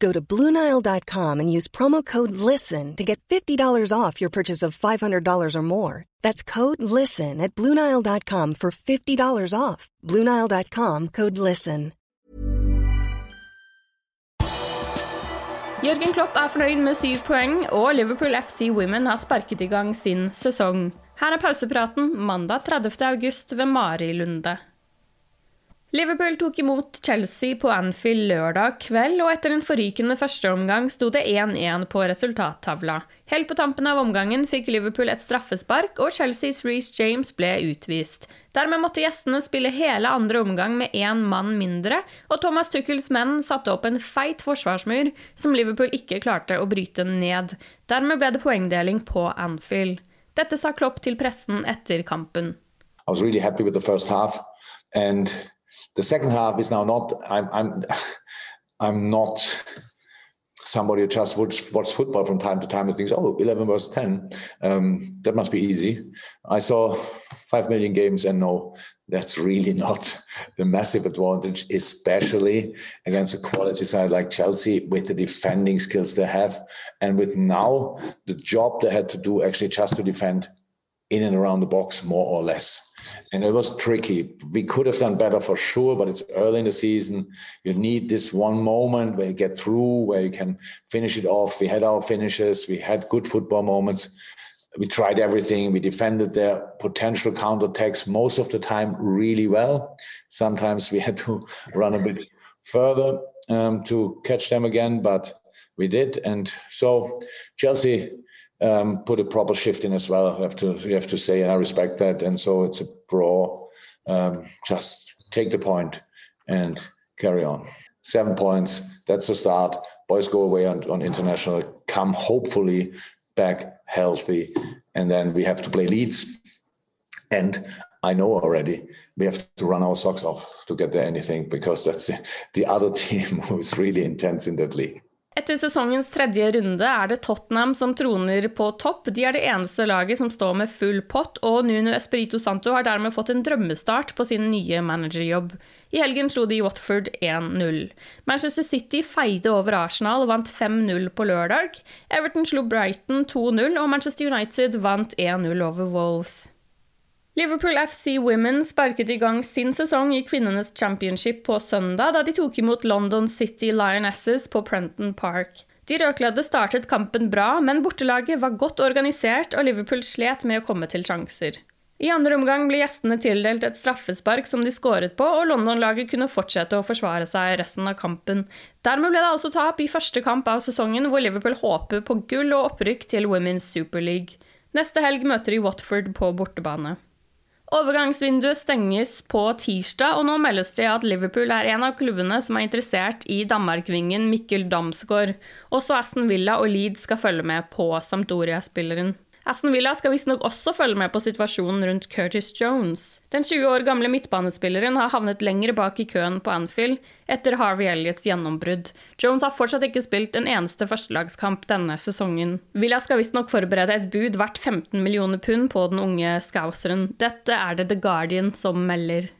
Go to BlueNile.com and use promo code LISTEN to get $50 off your purchase of $500 or more. That's code LISTEN at BlueNile.com for $50 off. BlueNile.com code LISTEN. Jürgen Klopp er fornøyd med syv poeng, og Liverpool FC Women har sparket i gang sin sesong. Her er pausepraten mandag 30. august ved Mari Lunde. Liverpool tok imot Chelsea på Anfield lørdag kveld, og etter en forrykende førsteomgang sto det 1-1 på resultattavla. Helt på tampen av omgangen fikk Liverpool et straffespark, og Chelseas Reece James ble utvist. Dermed måtte gjestene spille hele andre omgang med én mann mindre, og Thomas Tuchels menn satte opp en feit forsvarsmur som Liverpool ikke klarte å bryte ned. Dermed ble det poengdeling på Anfield. Dette sa Klopp til pressen etter kampen. I was really happy with the first half, and the second half is now not i'm i'm i'm not somebody who just watch, watch football from time to time and thinks oh 11 versus 10 um, that must be easy. I saw 5 million games and no that's really not the massive advantage especially against a quality side like chelsea with the defending skills they have and with now the job they had to do actually just to defend in and around the box more or less and it was tricky. We could have done better for sure, but it's early in the season. You need this one moment where you get through, where you can finish it off. We had our finishes, we had good football moments. We tried everything. We defended their potential counterattacks most of the time really well. Sometimes we had to run a bit further um, to catch them again, but we did. And so Chelsea um, put a proper shift in as well. You have to you have to say, and I respect that. And so it's a draw. Um, just take the point and carry on. Seven points. That's the start. Boys go away on, on international. Come hopefully back healthy, and then we have to play Leeds. And I know already we have to run our socks off to get there anything because that's the, the other team who's really intense in that league. Etter sesongens tredje runde er det Tottenham som troner på topp. De er det eneste laget som står med full pott, og Nuno Espirito Santo har dermed fått en drømmestart på sin nye managerjobb. I helgen slo de Watford 1-0. Manchester City feide over Arsenal og vant 5-0 på lørdag. Everton slo Brighton 2-0, og Manchester United vant 1-0 over Wolves. Liverpool FC Women sparket i gang sin sesong i kvinnenes championship på søndag, da de tok imot London City Lionesses på Prenton Park. De rødkledde startet kampen bra, men bortelaget var godt organisert, og Liverpool slet med å komme til sjanser. I andre omgang ble gjestene tildelt et straffespark som de skåret på, og London-laget kunne fortsette å forsvare seg resten av kampen. Dermed ble det altså tap i første kamp av sesongen, hvor Liverpool håper på gull og opprykk til Women's Super League. Neste helg møter de Watford på bortebane. Overgangsvinduet stenges på tirsdag, og nå meldes det at Liverpool er en av klubbene som er interessert i Danmarkvingen Mikkel Damsgaard. Også Aston Villa og Leed skal følge med på Sampdoria-spilleren. Aston Villa skal visstnok også følge med på situasjonen rundt Curtis Jones. Den 20 år gamle midtbanespilleren har havnet lenger bak i køen på Anfield etter Harvey Elliots gjennombrudd. Jones har fortsatt ikke spilt en eneste førstelagskamp denne sesongen. Villa skal visstnok forberede et bud verdt 15 millioner pund på den unge scouseren. Dette er det The Guardian som melder.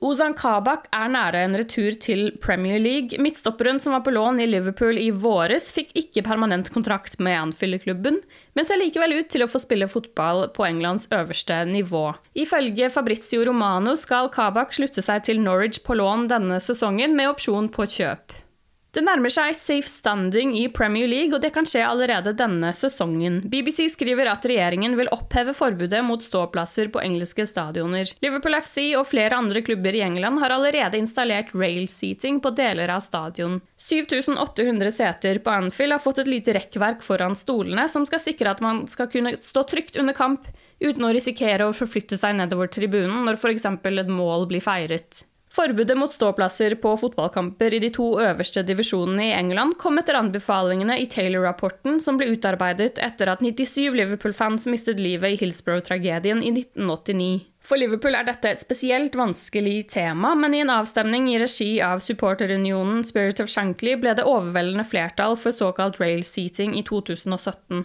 Ozan Kabak er nære en retur til Premier League. Midtstopperen som var på lån i Liverpool i våres, fikk ikke permanent kontrakt med Anfield-klubben, men ser likevel ut til å få spille fotball på Englands øverste nivå. Ifølge Fabrizio Romano skal Kabak slutte seg til Norwich på lån denne sesongen, med opsjon på kjøp. Det nærmer seg safe standing i Premier League, og det kan skje allerede denne sesongen. BBC skriver at regjeringen vil oppheve forbudet mot ståplasser på engelske stadioner. Liverpool FC og flere andre klubber i England har allerede installert rail-seating på deler av stadion. 7800 seter på Anfield har fått et lite rekkverk foran stolene, som skal sikre at man skal kunne stå trygt under kamp uten å risikere å forflytte seg nedover tribunen når f.eks. et mål blir feiret. Forbudet mot ståplasser på fotballkamper i de to øverste divisjonene i England kom etter anbefalingene i Taylor-rapporten som ble utarbeidet etter at 97 Liverpool-fans mistet livet i Hillsborough-tragedien i 1989. For Liverpool er dette et spesielt vanskelig tema, men i en avstemning i regi av supporterunionen Spirit of Shankly ble det overveldende flertall for såkalt rail seating i 2017.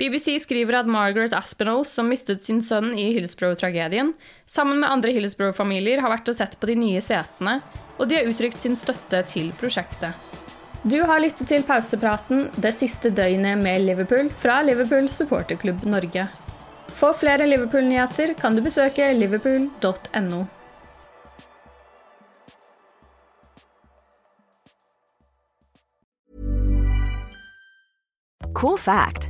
BBC skriver at Margaret Aspinall, som mistet sin sønn i Hillsborough-tragedien, sammen med andre Hillsborough-familier har vært og sett på de nye setene, og de har uttrykt sin støtte til prosjektet. Du har lyttet til pausepraten det siste døgnet med Liverpool fra Liverpool supporterklubb Norge. For flere Liverpool-nyheter kan du besøke liverpool.no. Cool fact